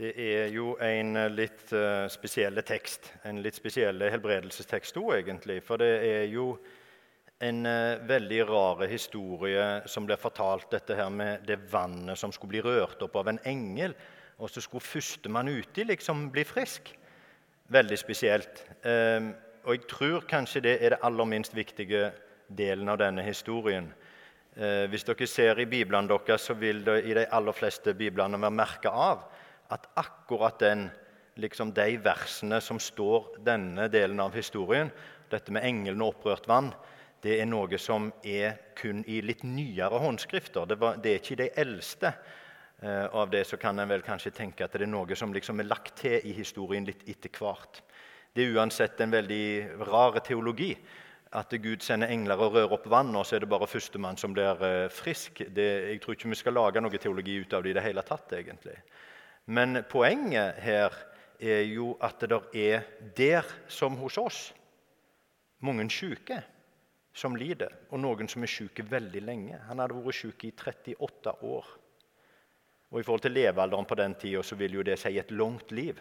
Det er jo en litt uh, spesiell tekst. En litt spesiell helbredelsestekst òg, egentlig. For det er jo en uh, veldig rar historie som blir fortalt, dette her med det vannet som skulle bli rørt opp av en engel. Og så skulle førstemann uti liksom bli frisk. Veldig spesielt. Um, og jeg tror kanskje det er det aller minst viktige delen av denne historien. Eh, hvis dere ser i biblene deres, så vil det i de aller fleste biblene være merka av at akkurat den, liksom de versene som står denne delen av historien, dette med englene og opprørt vann, det er noe som er kun i litt nyere håndskrifter. Det, var, det er ikke de eldste. Eh, av det så kan en vel kanskje tenke at det er noe som liksom er lagt til i historien litt etter hvert. Det er uansett en veldig rar teologi at Gud sender engler og rører opp vann, og så er det bare førstemann som blir eh, frisk. Det, jeg tror ikke vi skal lage noe teologi ut av det i det hele tatt. egentlig. Men poenget her er jo at det er der som hos oss mange syke som lider, og noen som er syke veldig lenge. Han hadde vært syk i 38 år. Og I forhold til levealderen på den tida vil jo det si et langt liv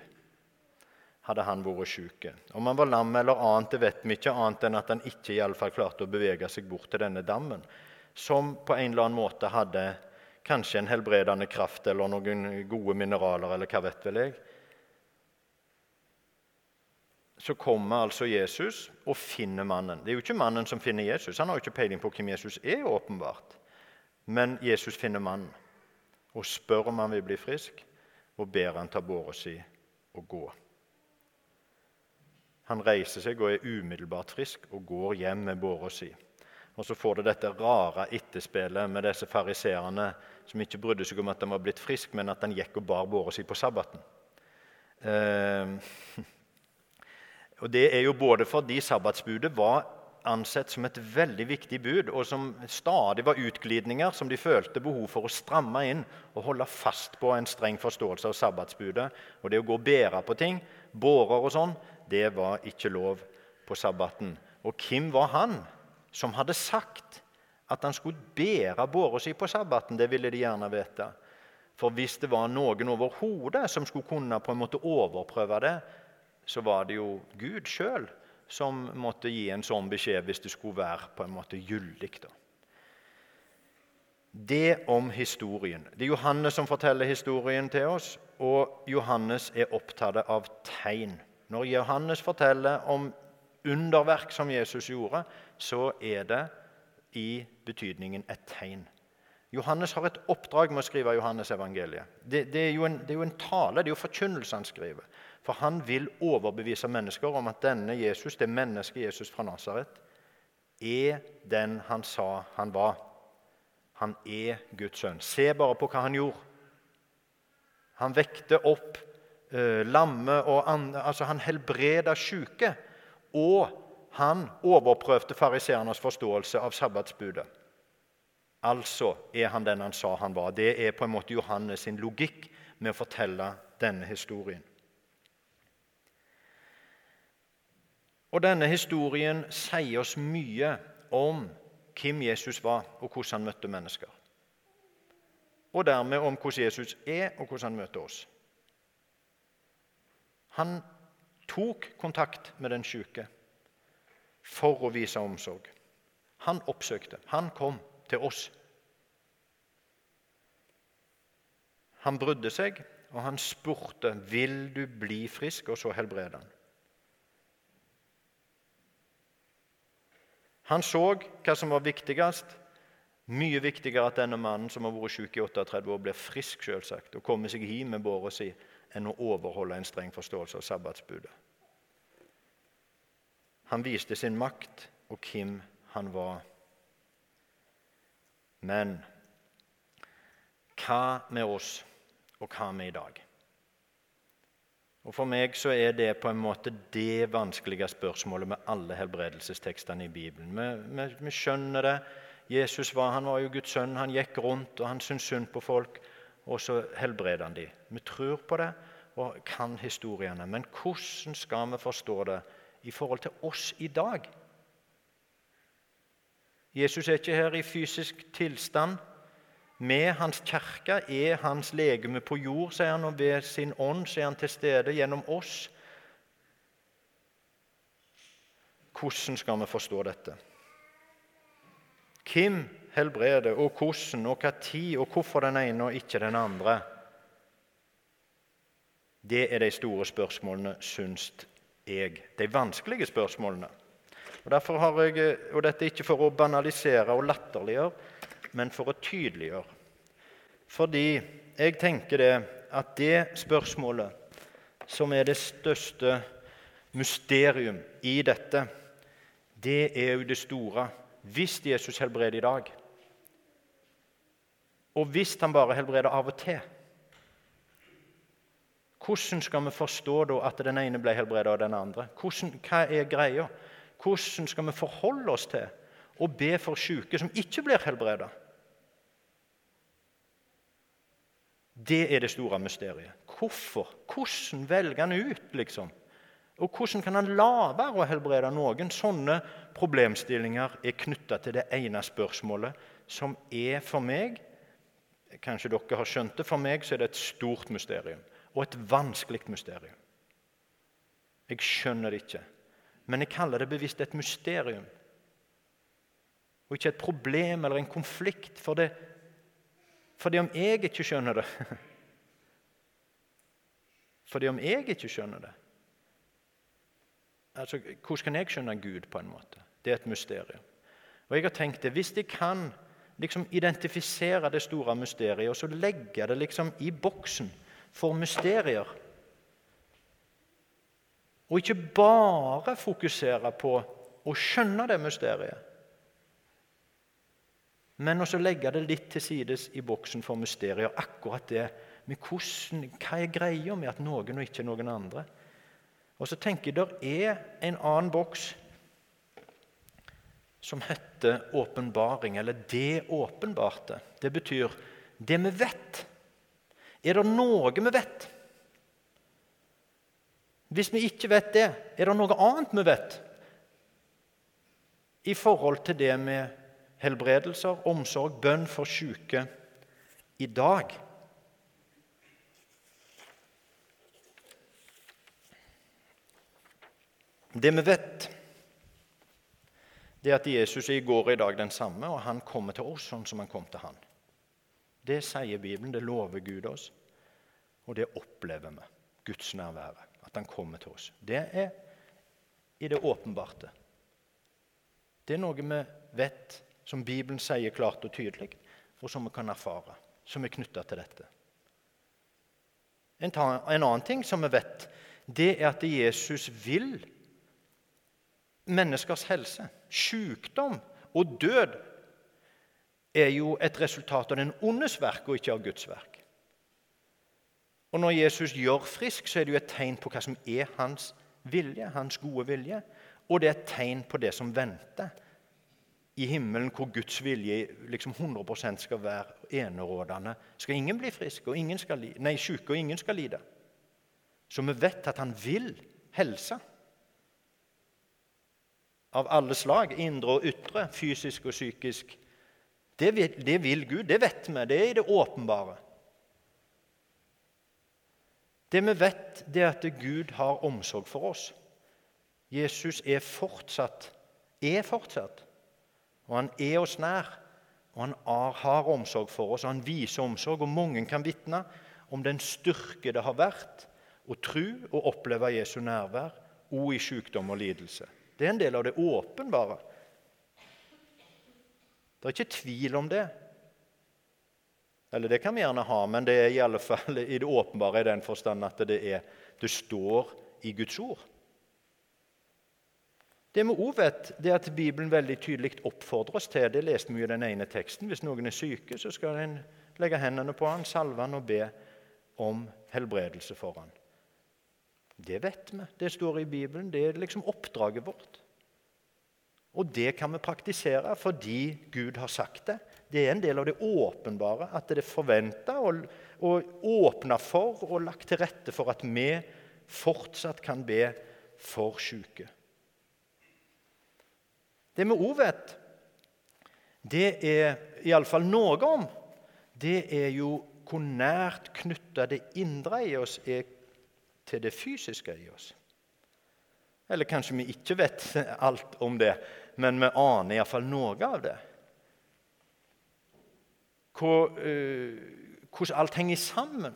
hadde han vært syk. Om han var lam eller annet, det vet vi ikke, annet enn at han ikke i alle fall klarte å bevege seg bort til denne dammen, som på en eller annen måte hadde kanskje en helbredende kraft eller noen gode mineraler, eller hva vet vel jeg. Så kommer altså Jesus og finner mannen. Det er jo ikke mannen som finner Jesus. Han har jo ikke peiling på hvem Jesus er, åpenbart. Men Jesus finner mannen og spør om han vil bli frisk, og ber han ta båra si og gå. Han reiser seg og er umiddelbart frisk og går hjem med båra si. Og så får du dette rare etterspillet med disse fariseerne som ikke brydde seg om at han var blitt frisk, men at han gikk og bar båra si på sabbaten. Eh, og Det er jo både fordi sabbatsbudet var ansett som et veldig viktig bud, og som stadig var utglidninger som de følte behov for å stramme inn og holde fast på en streng forståelse av sabbatsbudet. Og det å gå og bære på ting, bårer og sånn, det var ikke lov på sabbaten. Og hvem var han som hadde sagt at han skulle bære båra si på sabbaten? Det ville de gjerne vite. For hvis det var noen overhodet som skulle kunne på en måte overprøve det, så var det jo Gud sjøl som måtte gi en sånn beskjed hvis det skulle være på en måte gyldig. Det om historien. Det er Johannes som forteller historien til oss, og Johannes er opptatt av tegn. Når Johannes forteller om underverk som Jesus gjorde, så er det i betydningen et tegn. Johannes har et oppdrag med å skrive Johannes-evangeliet. Det, det, det, er jo en tale, det er jo forkynnelse han skriver. For han vil overbevise mennesker om at denne Jesus, det mennesket Jesus fra Nasaret, er den han sa han var. Han er Guds sønn. Se bare på hva han gjorde. Han vekte opp eh, lamme og andre, altså Han helbreda syke. Og han overprøvde fariseernes forståelse av sabbatsbudet. Altså er han den han sa han var. Det er på en måte Johannes sin logikk med å fortelle denne historien. Og Denne historien sier oss mye om hvem Jesus var, og hvordan han møtte mennesker. Og dermed om hvordan Jesus er, og hvordan han møter oss. Han tok kontakt med den syke for å vise omsorg. Han oppsøkte. Han kom til oss. Han brydde seg, og han spurte vil du bli frisk, og så helbrede han. Han så hva som var viktigst. Mye viktigere at denne mannen som har vært syk i 38 år, blir frisk selvsagt, og kommer seg hjem med båra si enn å overholde en streng forståelse av sabbatsbudet. Han viste sin makt og hvem han var. Men hva med oss, og hva med i dag? Og For meg så er det på en måte det vanskelige spørsmålet med alle helbredelsestekstene i Bibelen. Vi, vi, vi skjønner det. Jesus var, han var jo Guds sønn. Han gikk rundt og han syntes synd på folk og så helbreder han dem. Vi tror på det og kan historiene. Men hvordan skal vi forstå det i forhold til oss i dag? Jesus er ikke her i fysisk tilstand. med hans kirke er hans legeme på jord, sier han, og ved sin ånd så er han til stede gjennom oss. Hvordan skal vi forstå dette? Hvem helbreder, og hvordan, og hva tid, og hvorfor den ene og ikke den andre? Det er de store spørsmålene, syns jeg. De vanskelige spørsmålene. Og, har jeg, og Dette er ikke for å banalisere og latterliggjøre, men for å tydeliggjøre. Fordi jeg tenker det at det spørsmålet som er det største mysterium i dette, det er jo det store. Hvis Jesus helbreder i dag, og hvis han bare helbreder av og til Hvordan skal vi forstå da at den ene ble helbredet av den andre? Hvordan, hva er greia? Hvordan skal vi forholde oss til å be for syke som ikke blir helbredet? Det er det store mysteriet. Hvorfor? Hvordan velger han ut, liksom? Og hvordan kan han la være å helbrede noen? Sånne problemstillinger er knytta til det ene spørsmålet, som er for meg Kanskje dere har skjønt det. For meg så er det et stort mysterium og et vanskelig mysterium. Jeg skjønner det ikke, men jeg kaller det bevisst et mysterium. Og ikke et problem eller en konflikt. For det, fordi om jeg ikke skjønner det Fordi om jeg ikke skjønner det altså, Hvordan kan jeg skjønne Gud, på en måte? Det er et mysterium. Og jeg har tenkt det, Hvis jeg kan liksom identifisere det store mysteriet og så legge det liksom i boksen for mysterier Og ikke bare fokusere på å skjønne det mysteriet, men også legge det litt til sides i boksen for mysterier. Akkurat det med hvordan, Hva er greia med at noen og ikke noen andre? Og så tenker jeg det er en annen boks som heter åpenbaring, eller det åpenbarte. Det betyr det vi vet. Er det noe vi vet? Hvis vi ikke vet det, er det noe annet vi vet i forhold til det med helbredelser, omsorg, bønn for syke i dag. Det vi vet, det er at Jesus er i går og i dag den samme, og han kommer til oss sånn som han kom til han. Det sier Bibelen, det lover Gud oss, og det opplever vi. Guds nærvære, at han kommer til oss. Det er i det åpenbarte. Det er noe vi vet som Bibelen sier klart og tydelig, og som vi kan erfare, som er knytta til dette. En, annen ting som vi vet, det er at Jesus vil menneskers helse. Sykdom og død er jo et resultat av den ondes verk og ikke av Guds verk. Og Når Jesus gjør frisk, så er det jo et tegn på hva som er hans vilje, hans gode vilje. Og det er et tegn på det som venter i himmelen hvor Guds vilje liksom 100% skal være enerådende, skal ingen bli friske nei, syke, og ingen skal lide. Så vi vet at han vil helse. Av alle slag, indre og ytre, fysisk og psykisk. Det vil, det vil Gud. Det vet vi. Det er i det åpenbare. Det vi vet, det er at Gud har omsorg for oss. Jesus er fortsatt, er fortsatt og han er oss nær. Og han har omsorg for oss, og han viser omsorg. Og mange kan vitne om den styrke det har vært å tro og oppleve Jesu nærvær, òg i sykdom og lidelse. Det er en del av det åpenbare. Det er ikke tvil om det. Eller det kan vi gjerne ha, men det er i alle fall i det åpenbare i den forstand at det, er, det står i Guds ord. Det vi òg vet, det er at Bibelen veldig tydelig oppfordrer oss til det leste vi i den ene teksten. Hvis noen er syke, så skal en legge hendene på han, salve han og be om helbredelse for han. Det vet vi. Det står i Bibelen. Det er liksom oppdraget vårt. Og det kan vi praktisere fordi Gud har sagt det. Det er en del av det åpenbare at det er forventa og, og åpna for og lagt til rette for at vi fortsatt kan be for syke. Det vi òg vet, det er iallfall noe om, det er jo hvor nært knytta det indre i oss er til det fysiske i oss. Eller kanskje vi ikke vet alt om det, men vi aner iallfall noe av det. Uh, hvordan alt henger sammen.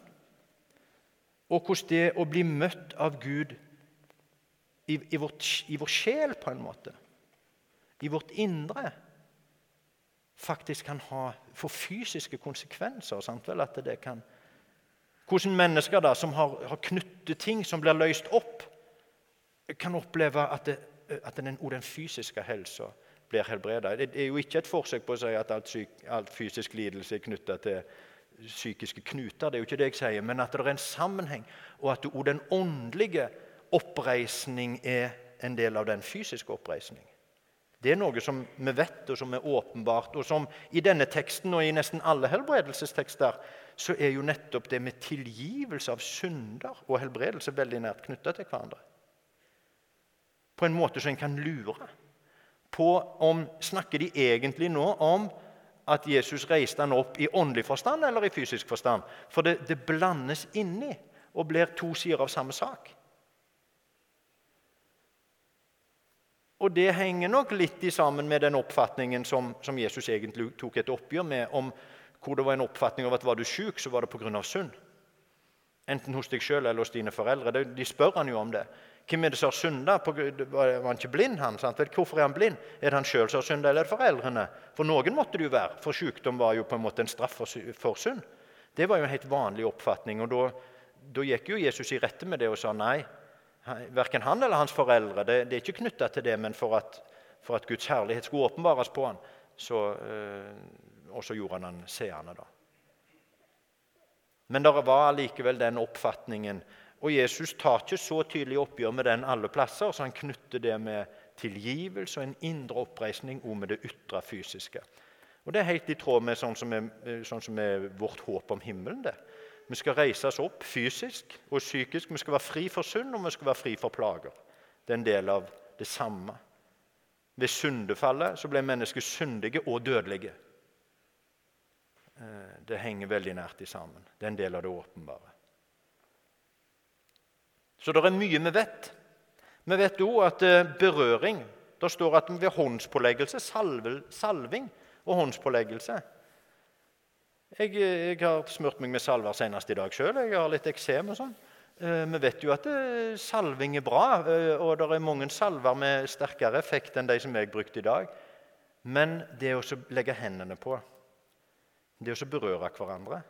Og hvordan det å bli møtt av Gud i, i, vårt, i vår sjel, på en måte, i vårt indre, faktisk kan ha, få fysiske konsekvenser. Sant vel? At det kan, hvordan mennesker da, som har, har knyttet ting som blir løst opp, kan oppleve at, det, at den, den, fysiske helsa blir helbreda. Det er jo ikke et forsøk på å si at alt, syk, alt fysisk lidelse er knytta til psykiske knuter. det er jo ikke det jeg sier, Men at det er en sammenheng, og at òg den åndelige oppreisning er en del av den fysiske oppreisning. Det er noe som vi vet, og som er åpenbart. Og som i denne teksten og i nesten alle helbredelsestekster så er jo nettopp det med tilgivelse av synder og helbredelse veldig nært knytta til hverandre. På en måte som en kan lure på om Snakker de egentlig nå om at Jesus reiste han opp i åndelig forstand eller i fysisk forstand? For det, det blandes inni og blir to sider av samme sak. Og det henger nok litt i sammen med den oppfatningen som, som, Jesus egentlig tok et oppgjør med, om hvor det var en oppfatning av at var du syk, så var det pga. synd. Enten hos deg sjøl eller hos dine foreldre. De spør han jo om det. Hvem er det som har synda? Var han ikke blind? han? Sant? Hvorfor er han blind? Er det han sjøl som har synda, eller er det foreldrene? For noen måtte det jo være, for sykdom var jo på en måte en straff for, synd. Det var jo en helt vanlig oppfatning. og da, da gikk jo Jesus i rette med det og sa nei. Verken han eller hans foreldre. Det, det er ikke knytta til det, men for at, for at, Guds herlighet skulle åpenbares på han, så, øh, og så gjorde han han seende. da. Men det var allikevel den oppfatningen. Og Jesus tar ikke så tydelig oppgjør med den alle plasser, så han knytter det med tilgivelse og en indre oppreisning og med det ytre fysiske. Og Det er helt i tråd med sånn som er, sånn som er vårt håp om himmelen. det. Vi skal reises opp fysisk og psykisk. Vi skal være fri for synd, og vi skal være fri for plager. Det er en del av det samme. Ved syndefallet så ble mennesket syndige og dødelige. Eh, det henger veldig nært i sammen. Det er en del av det åpenbare. Så det er mye vi vet. Vi vet òg at eh, berøring Det står at ved håndspåleggelse, salving og håndspåleggelse jeg, jeg, har smurt meg med salver senest i dag sjøl. Jeg har litt eksem og sånn. Eh, vi vet jo at eh, salving er bra, eh, og det er mange salver med sterkere effekt enn de som jeg brukte i dag. Men det å legge hendene på, det å berøre hverandre,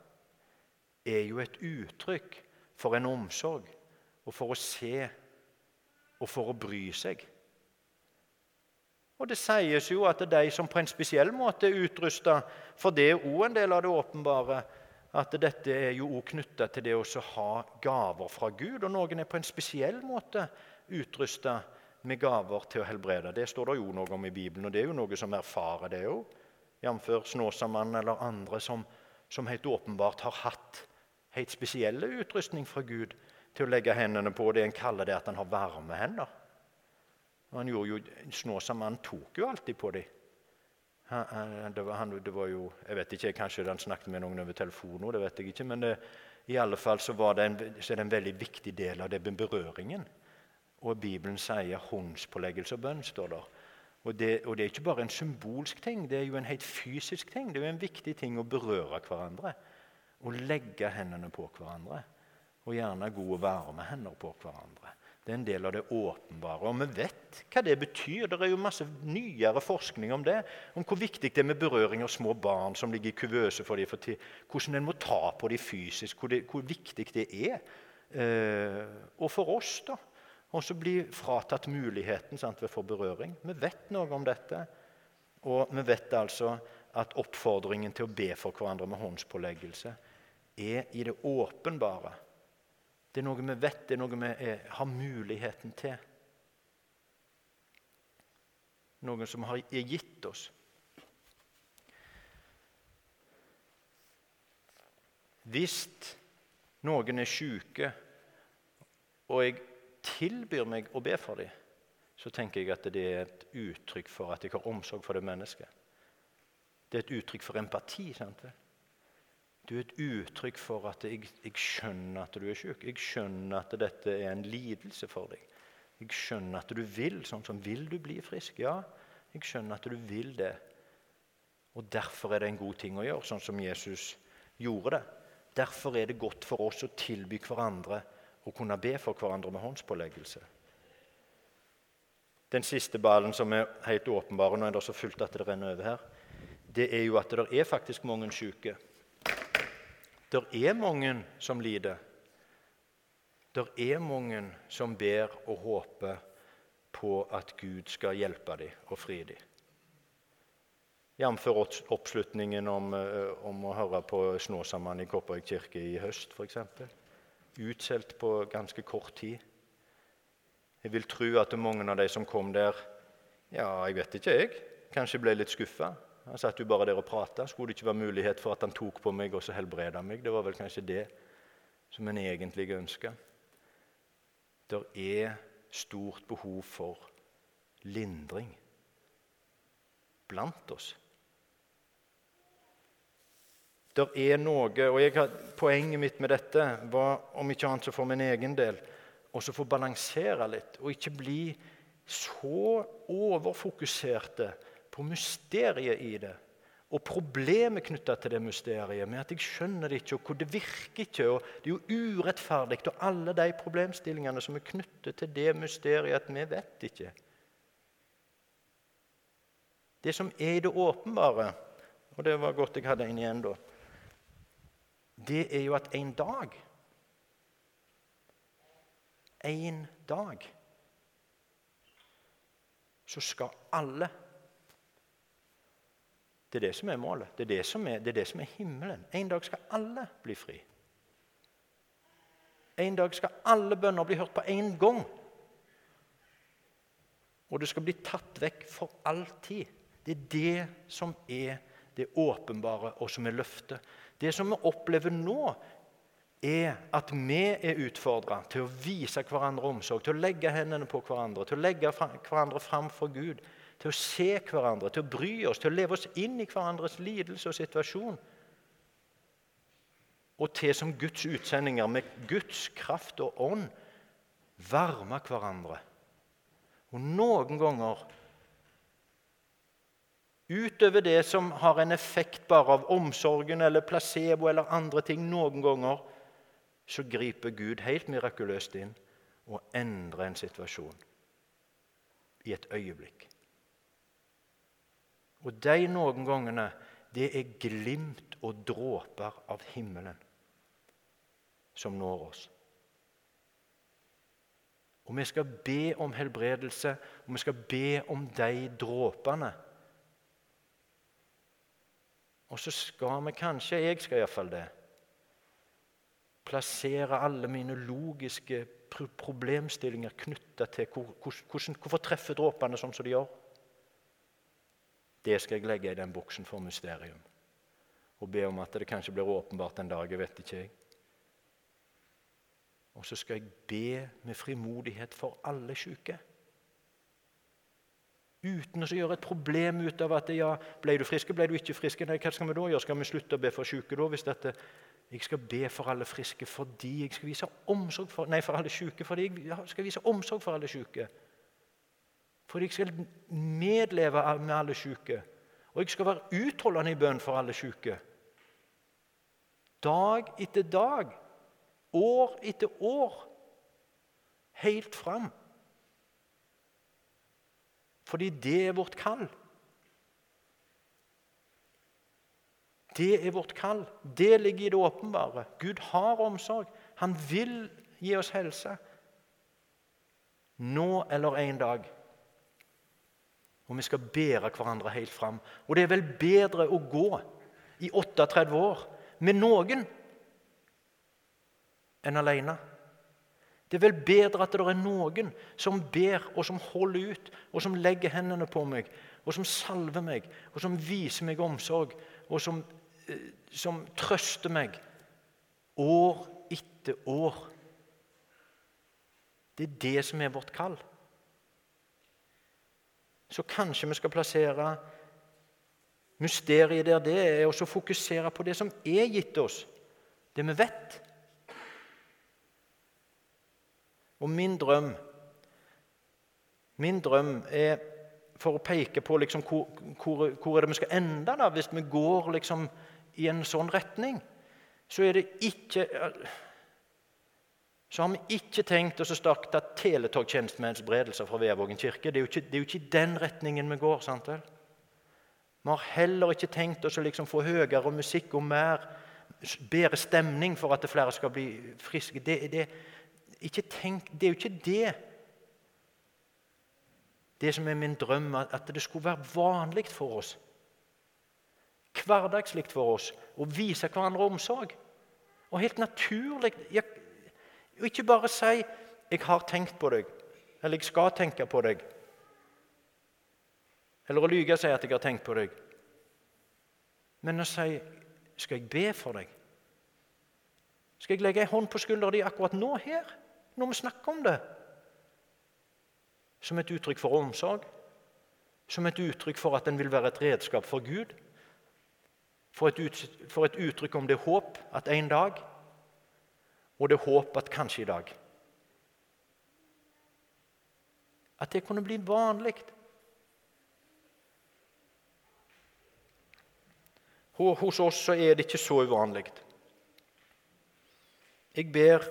er jo et uttrykk for en omsorg og for å se og for å bry seg. Og Det sies jo at det er de som på en spesiell måte er utrusta, for det er òg en del av det åpenbare, at dette er jo òg knytta til det å ha gaver fra Gud. Og noen er på en spesiell måte utrusta med gaver til å helbrede. Det står det jo noe om i Bibelen, og det er jo noe som erfarer det òg. Jf. Snåsamannen eller andre som, som helt åpenbart har hatt helt spesielle utrustning fra Gud til å legge hendene på det en kaller det at han har varme hender. Han gjorde jo, Snåsamannen tok jo alltid på dem. Det var, han, det var jo, jeg vet ikke, Kanskje han snakket med noen over telefonen det vet jeg ikke, men det, i alle fall så, det en, så er det en veldig viktig del av det med berøringen. Og Bibelen sier håndspåleggelse og bønn. står der. Og det, og det, er ikke bare en symbolsk ting, det er jo en helt fysisk ting. Det er jo en viktig ting å berøre hverandre. Å legge hendene på hverandre. Og gjerne gode, varme hender på hverandre. Det er en del av det åpenbare. Og vi vet hva det betyr. Det er jo masse nyere forskning om det. Om hvor viktig det er med berøring av små barn som ligger i kuvøse for dem. For hvordan en må ta på dem fysisk. Hvor, det, hvor viktig det er. Eh, og for oss, da. Også bli fratatt muligheten sant, ved for berøring. Vi vet noe om dette. Og vi vet altså at oppfordringen til å be for hverandre med håndspåleggelse er i det åpenbare det er noe vi vet, det er noe vi er, har muligheten til. Noe som har, gitt oss. Hvis noen er syke, og jeg tilbyr meg å be for dem, så tenker jeg at det er et uttrykk for at jeg har omsorg for det mennesket. Det er et uttrykk for empati. sant det? Du er et uttrykk for at jeg, jeg skjønner at du er syk. Jeg skjønner at dette er en lidelse for deg. Jeg skjønner at du vil sånn som Vil du bli frisk? Ja, jeg skjønner at du vil det. Og derfor er det en god ting å gjøre, sånn som Jesus gjorde det. Derfor er det godt for oss å tilby hverandre å kunne be for hverandre med håndspåleggelse. Den siste ballen som er helt åpenbar, nå er det så fullt at det renner over her, det er jo at det er faktisk mange syke. Det er mange som lider. Det er mange som ber og håper på at Gud skal hjelpe dem og fri dem. Jf. oppslutningen om, eh, om, å høre på Snåsamannen i Kopervik kirke i høst, f.eks. Utsolgt på ganske kort tid. Jeg vil tro at mange av de som kom der, ja, jeg vet ikke, jeg, kanskje ble litt skuffa. Han satt jo bare der og prata. Skulle det ikke være mulighet for at han tok på meg og så helbreda meg? Det var vel kanskje det som en egentlig ønska. Det er stort behov for lindring blant oss. Det er noe, og jeg, Poenget mitt med dette var om ikke annet så for min egen del også få balansere litt og ikke bli så overfokuserte på mysteriet i det. Og problemet knytta til det mysteriet, med at jeg skjønner det ikke, og hvor det virker ikke, og det er jo urettferdig, og alle de problemstillingene som er knyttet til det mysteriet at vi vet ikke. Det som er i det åpenbare, og det var godt jeg hadde en igjen da, det er jo at en dag En dag så skal alle det er det som er målet. Det er det som er, det er, det som er himmelen. En dag skal alle bli fri. En dag skal alle bønner bli hørt på én gang. Og det skal bli tatt vekk for alltid. Det er det som er det åpenbare, og som er løftet. Det som vi opplever nå, er at vi er utfordra til å vise hverandre omsorg, til å legge hendene på hverandre, til å legge hverandre fram for Gud til å se hverandre, til å bry oss, til å leve oss inn i hverandres lidelse og situasjon. Og til som Guds utsendinger med Guds kraft og ånd varme hverandre. Og noen ganger Utover det som har en effekt bare av omsorgen eller placebo eller andre ting, noen ganger så griper Gud helt mirakuløst inn og endrer en situasjon i et øyeblikk. Og de noen gangene, det er glimt og dråper av himmelen som når oss. Og vi skal be om helbredelse, og vi skal be om de dråpene. Og så skal vi kanskje, jeg skal iallfall det, plassere alle mine logiske problemstillinger knytta til hvordan, hvorfor treffer dråpene sånn som de gjør. Det skal jeg legge i den buksen for mysterium. Og be om at det kanskje blir åpenbart en dag. Jeg vet ikke, jeg. Og så skal jeg be med frimodighet for alle syke. Uten å gjøre et problem ut av at ja, ble du frisk, ble du ikke frisk. Nei, hva skal vi da gjøre? Skal vi slutte å be for syke da? hvis dette... Jeg skal be for alle friske fordi jeg skal vise omsorg for, nei, for alle syke. Fordi jeg skal vise omsorg for alle syke. Fordi jeg skal medleve med alle syke. Og jeg skal være utholdende i bønn for alle syke. Dag etter dag, år etter år, helt fram. Fordi det er vårt kall. Det er vårt kall. Det ligger i det åpenbare. Gud har omsorg. Han vil gi oss helse. Nå eller en dag. Og vi skal bære hverandre helt fram. Og det er vel bedre å gå i 38 år med noen enn alene. Det er vel bedre at det er noen som ber, og som holder ut, og som legger hendene på meg, og som salver meg, og som viser meg omsorg, og som, eh, som trøster meg år etter år. Det er det som er vårt kall så kanskje vi skal plassere Mysteriet der det er og så fokusere på det som er gitt oss, det vi vet. Og min drøm Min drøm er for å peke på liksom hvor, hvor, hvor, er det vi skal ende da, hvis vi går liksom i en sånn retning. Så er det ikke så har vi ikke tenkt oss å starte teletogtjenestemenns bredelser fra Vevågen kirke. Det er, ikke, det er, jo ikke, den retningen vi går. sant vel? Vi har heller ikke tenkt oss å liksom få høyere musikk og mer, bedre stemning for at flere skal bli friske. Det, det, tenk, det er jo ikke det. Det som er min drøm, at det skulle være vanlig for oss, hverdagslig for oss, å vise hverandre omsorg. Og helt naturlig og ikke bare si 'jeg har tenkt på deg', eller 'jeg skal tenke på deg'. Eller å lyge og si at 'jeg har tenkt på deg'. Men å si 'skal jeg be for deg'? Skal jeg legge en hånd på skuldra di akkurat nå her, når vi snakker om det? Som et uttrykk for omsorg? Som et uttrykk for at en vil være et redskap for Gud? For et, ut, for et uttrykk om det håp at en dag og det er håp at kanskje i dag At det kunne bli vanlig. Hos oss så er det ikke så uvanlig. Jeg ber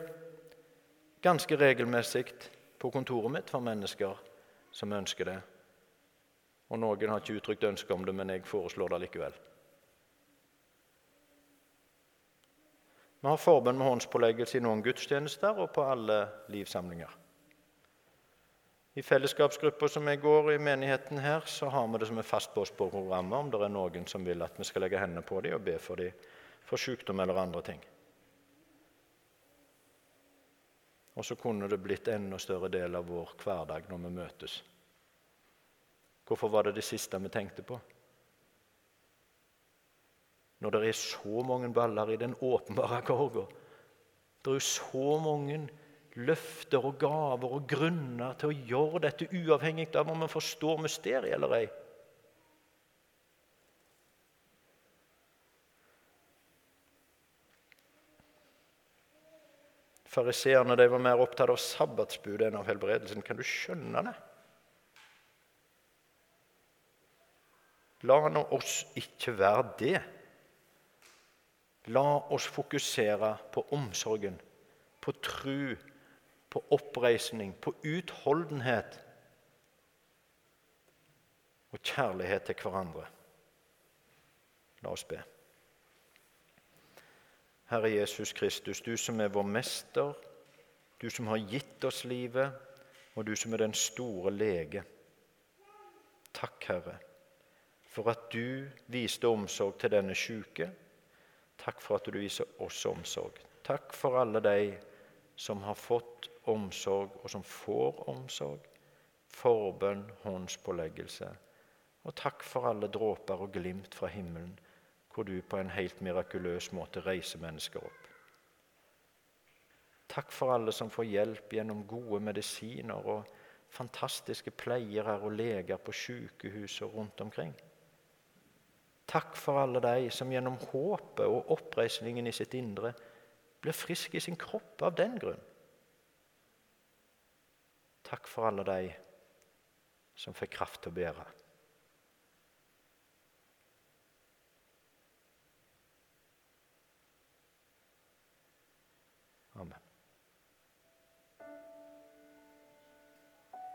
ganske regelmessig på kontoret mitt for mennesker som ønsker det. Og Noen har ikke uttrykt ønske om det, men jeg foreslår det likevel. Vi har forbønn med håndspåleggelse i noen gudstjenester og på alle livsamlinger. I fellesskapsgruppa som jeg går i menigheten her, så har vi det som er fast på programmet om det er noen som vil at vi skal legge hendene på dem og be for dem for sykdom eller andre ting. Og så kunne det blitt enda større del av vår hverdag når vi møtes. Hvorfor var det det siste vi tenkte på? Når det er så mange baller i den åpenbare korga. Det er jo så mange løfter og gaver og grunner til å gjøre dette uavhengig av om man forstår mysteriet eller ei. Fariseerne var mer opptatt av sabbatsbudet enn av helbredelsen. Kan du skjønne det? La nå oss ikke være det. La oss fokusere på omsorgen, på tru, på oppreisning, på utholdenhet og kjærlighet til hverandre. La oss be. Herre Jesus Kristus, du som er vår mester, du som har gitt oss livet, og du som er den store lege. Takk, Herre, for at du viste omsorg til denne sjuke Takk for at du viser oss omsorg. Takk for alle de som har fått omsorg, og som får omsorg. Forbønn, håndspåleggelse. Og takk for alle dråper og glimt fra himmelen, hvor du på en helt mirakuløs måte reiser mennesker opp. Takk for alle som får hjelp gjennom gode medisiner og fantastiske pleiere og leger på sykehus og rundt omkring. Takk for alle de som gjennom håpet og oppreisningen i sitt indre blir friske i sin kropp av den grunn. Takk for alle de som fikk kraft til å bære.